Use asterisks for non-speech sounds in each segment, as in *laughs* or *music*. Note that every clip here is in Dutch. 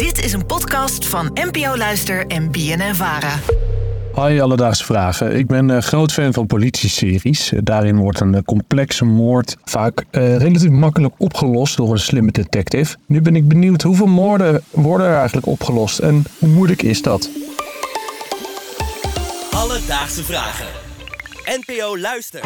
Dit is een podcast van NPO Luister en BNN Vara. Hoi Alledaagse Vragen. Ik ben een groot fan van politieseries. Daarin wordt een complexe moord vaak uh, relatief makkelijk opgelost door een slimme detective. Nu ben ik benieuwd hoeveel moorden worden er eigenlijk opgelost en hoe moeilijk is dat? Alledaagse Vragen. NPO Luister.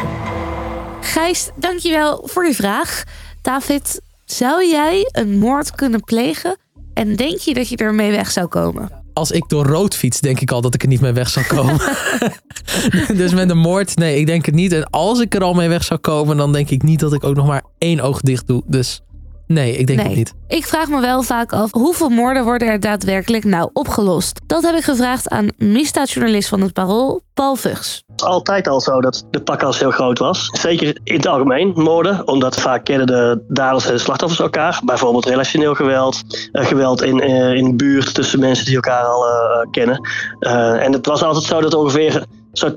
Gijs, dankjewel voor je vraag. David, zou jij een moord kunnen plegen en denk je dat je ermee weg zou komen? Als ik door rood fiets, denk ik al dat ik er niet mee weg zou komen. *laughs* dus met een moord, nee, ik denk het niet. En als ik er al mee weg zou komen, dan denk ik niet dat ik ook nog maar één oog dicht doe. Dus Nee, ik denk nee. het niet. Ik vraag me wel vaak af hoeveel moorden worden er daadwerkelijk nou opgelost. Dat heb ik gevraagd aan misdaadjournalist van het Parool, Paul Vugs. Het is altijd al zo dat de pakkans heel groot was. Zeker in het algemeen, moorden. Omdat vaak kennen de daders en de slachtoffers elkaar. Bijvoorbeeld relationeel geweld. Uh, geweld in, uh, in de buurt tussen mensen die elkaar al uh, kennen. en het was altijd zo dat ongeveer zo'n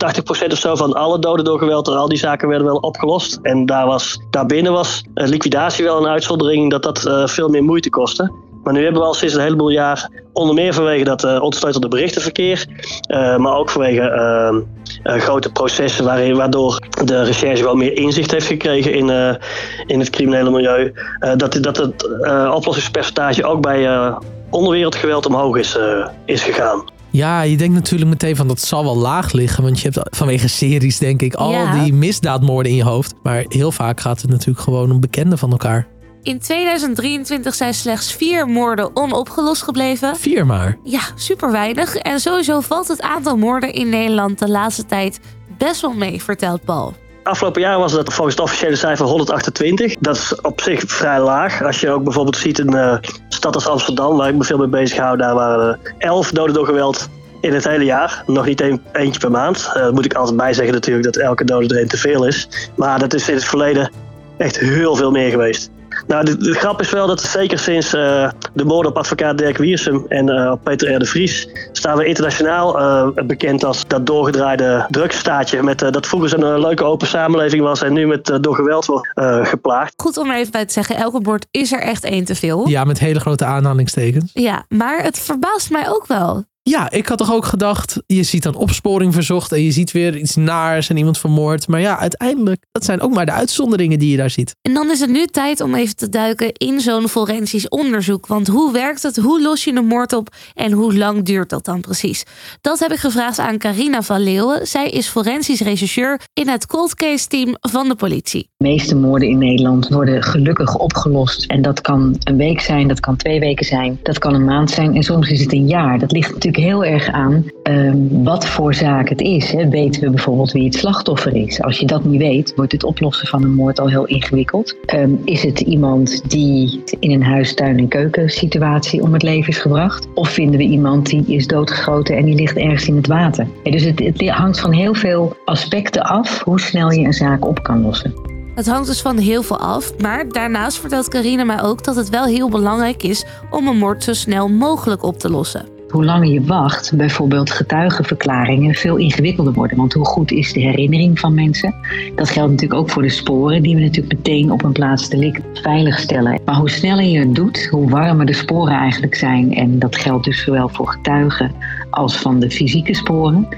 80% of zo van alle doden door geweld, al die zaken werden wel opgelost. En daar was, daarbinnen was liquidatie wel een uitzondering dat dat uh, veel meer moeite kostte. Maar nu hebben we al sinds een heleboel jaar, onder meer vanwege dat uh, ondersteunende berichtenverkeer, uh, maar ook vanwege grote processen waarin, waardoor de recherche wel meer inzicht heeft gekregen in, in het criminele milieu, dat, dat het oplossingspercentage ook bij onderwereldgeweld omhoog is, is gegaan. Ja, je denkt natuurlijk meteen van dat zal wel laag liggen. Want je hebt vanwege series denk ik al Ja. die misdaadmoorden in je hoofd. Maar heel vaak gaat het natuurlijk gewoon om bekenden van elkaar. In 2023 zijn slechts vier moorden onopgelost gebleven. Vier maar. Ja, super weinig. En sowieso valt het aantal moorden in Nederland de laatste tijd best wel mee, vertelt Paul. Afgelopen jaar was dat volgens het officiële cijfer 128. Dat is op zich vrij laag. Als je ook bijvoorbeeld ziet in een stad als Amsterdam, waar ik me veel mee bezig hou, daar waren er 11 doden door geweld in het hele jaar. Nog niet een, eentje per maand. Uh, moet ik altijd bij zeggen natuurlijk dat elke dode er een te veel is. Maar dat is in het verleden echt heel veel meer geweest. Nou, de, de, grap is wel dat zeker sinds uh, de moorden op advocaat Dirk Wiersum en uh, op Peter R. de Vries staan we internationaal uh, bekend als dat doorgedraaide drugsstaatje. Met, dat vroeger zo'n leuke open samenleving was en nu met door geweld wordt geplaagd. Goed om er even bij te zeggen, elke bord is er echt één te veel. Ja, met hele grote aanhalingstekens. Ja, maar het verbaast mij ook wel. Ja, ik had toch ook gedacht, je ziet dan opsporing verzocht en je ziet weer iets naars en iemand vermoord. Maar ja, uiteindelijk, dat zijn ook maar de uitzonderingen die je daar ziet. En dan is het nu tijd om even te duiken in zo'n forensisch onderzoek. Want hoe werkt het? Hoe los je een moord op? En hoe lang duurt dat dan precies? Dat heb ik gevraagd aan Carina van Leeuwen. Zij is forensisch rechercheur in het cold case team van de politie. De meeste moorden in Nederland worden gelukkig opgelost. En dat kan een week zijn, dat kan twee weken zijn, dat kan een maand zijn en soms is het een jaar. Dat ligt natuurlijk heel erg aan um, wat voor zaak het is. Hè. Weten we bijvoorbeeld wie het slachtoffer is? Als je dat niet weet, wordt het oplossen van een moord al heel ingewikkeld. Um, is het iemand die in een huistuin- en keukensituatie om het leven is gebracht? Of vinden we iemand die is doodgeschoten en die ligt ergens in het water? Dus het, het hangt van heel veel aspecten af hoe snel je een zaak op kan lossen. Het hangt dus van heel veel af, maar daarnaast vertelt Carina mij ook dat het wel heel belangrijk is om een moord zo snel mogelijk op te lossen. Hoe langer je wacht, bijvoorbeeld getuigenverklaringen, veel ingewikkelder worden. Want hoe goed is de herinnering van mensen? Dat geldt natuurlijk ook voor de sporen, die we natuurlijk meteen op een plaats delict veiligstellen. Maar hoe sneller je het doet, hoe warmer de sporen eigenlijk zijn. En dat geldt dus zowel voor getuigen als van de fysieke sporen.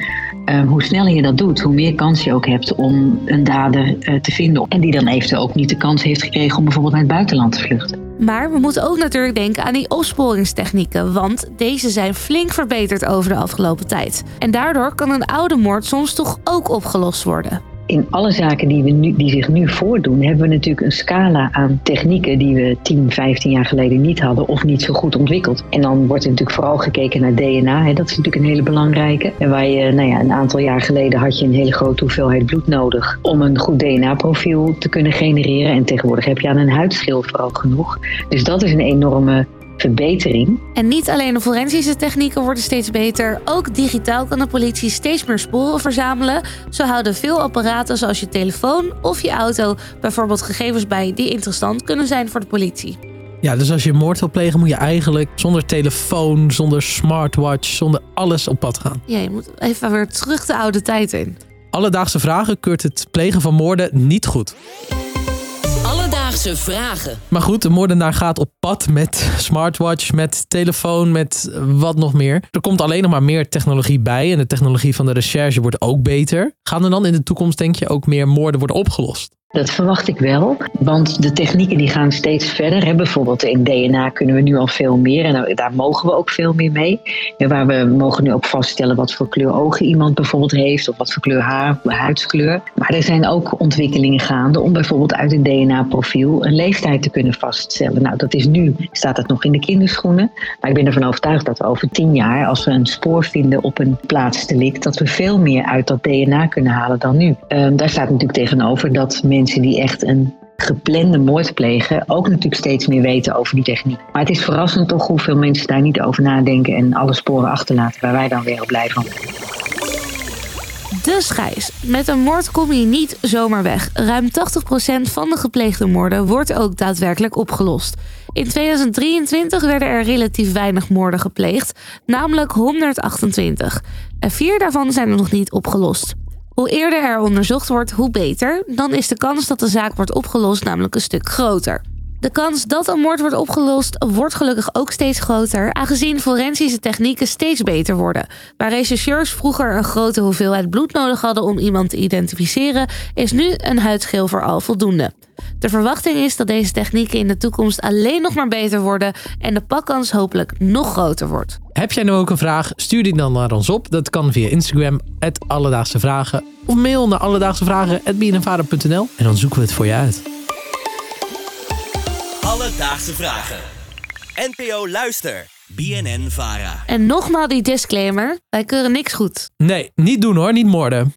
Uh, hoe sneller je dat doet, hoe meer kans je ook hebt om een dader uh, te vinden. En die dan eventueel ook niet de kans heeft gekregen om bijvoorbeeld naar het buitenland te vluchten. Maar we moeten ook natuurlijk denken aan die opsporingstechnieken, want deze zijn flink verbeterd over de afgelopen tijd. En daardoor kan een oude moord soms toch ook opgelost worden. In alle zaken die, we nu, die zich nu voordoen, hebben we natuurlijk een scala aan technieken die we 10, 15 jaar geleden niet hadden of niet zo goed ontwikkeld. En dan wordt er natuurlijk vooral gekeken naar DNA. Hè. Dat is natuurlijk een hele belangrijke. En waar je, nou ja, een aantal jaar geleden had je een hele grote hoeveelheid bloed nodig om een goed DNA-profiel te kunnen genereren. En tegenwoordig heb je aan een huidschil vooral genoeg. Dus dat is een enorme verbetering. En niet alleen de forensische technieken worden steeds beter, ook digitaal kan de politie steeds meer sporen verzamelen. Zo houden veel apparaten zoals je telefoon of je auto bijvoorbeeld gegevens bij die interessant kunnen zijn voor de politie. Ja, dus als je moord wil plegen, moet je eigenlijk zonder telefoon, zonder smartwatch, zonder alles op pad gaan. Ja, je moet even weer terug de oude tijd in. Alledaagse vragen keurt het plegen van moorden niet goed. Alledaagse vragen. Maar goed, de moordenaar gaat op pad met smartwatch, met telefoon, met wat nog meer. Er komt alleen nog maar meer technologie bij en de technologie van de recherche wordt ook beter. Gaan er dan in de toekomst, denk je, ook meer moorden worden opgelost? Dat verwacht ik wel, want de technieken die gaan steeds verder. Bijvoorbeeld in DNA kunnen we nu al veel meer en daar mogen we ook veel meer mee. Waar we mogen nu ook vaststellen wat voor kleur ogen iemand bijvoorbeeld heeft of wat voor kleur haar, huidskleur. Maar er zijn ook ontwikkelingen gaande om bijvoorbeeld uit het DNA-profiel een leeftijd te kunnen vaststellen. Nou, dat is nu, staat dat nog in de kinderschoenen. Maar ik ben ervan overtuigd dat we over tien jaar, als we een spoor vinden op een plaatsdelict, dat we veel meer uit dat DNA kunnen halen dan nu. Uh, daar staat natuurlijk tegenover dat mensen mensen die echt een geplande moord plegen ook natuurlijk steeds meer weten over die techniek. Maar het is verrassend toch hoeveel mensen daar niet over nadenken en alle sporen achterlaten waar wij dan weer op blij van. De schijs. Met een moord kom je niet zomaar weg. Ruim 80% van de gepleegde moorden wordt ook daadwerkelijk opgelost. In 2023 werden er relatief weinig moorden gepleegd, namelijk 128. En vier daarvan zijn nog niet opgelost. Hoe eerder er onderzocht wordt, hoe beter. Dan is de kans dat de zaak wordt opgelost namelijk een stuk groter. De kans dat een moord wordt opgelost wordt gelukkig ook steeds groter, aangezien forensische technieken steeds beter worden. Waar rechercheurs vroeger een grote hoeveelheid bloed nodig hadden om iemand te identificeren, is nu een huidschil vooral voldoende. De verwachting is dat deze technieken in de toekomst alleen nog maar beter worden en de pakkans hopelijk nog groter wordt. Heb jij nu ook een vraag? Stuur die dan naar ons op. Dat kan via Instagram, Alledaagse Vragen. Of mail naar alledaagsevragen.bnnvader.nl en dan zoeken we het voor je uit. Alledaagse Vragen. NPO Luister. BNN Vara. En nogmaals die disclaimer: wij keuren niks goed. Nee, niet doen hoor, niet moorden.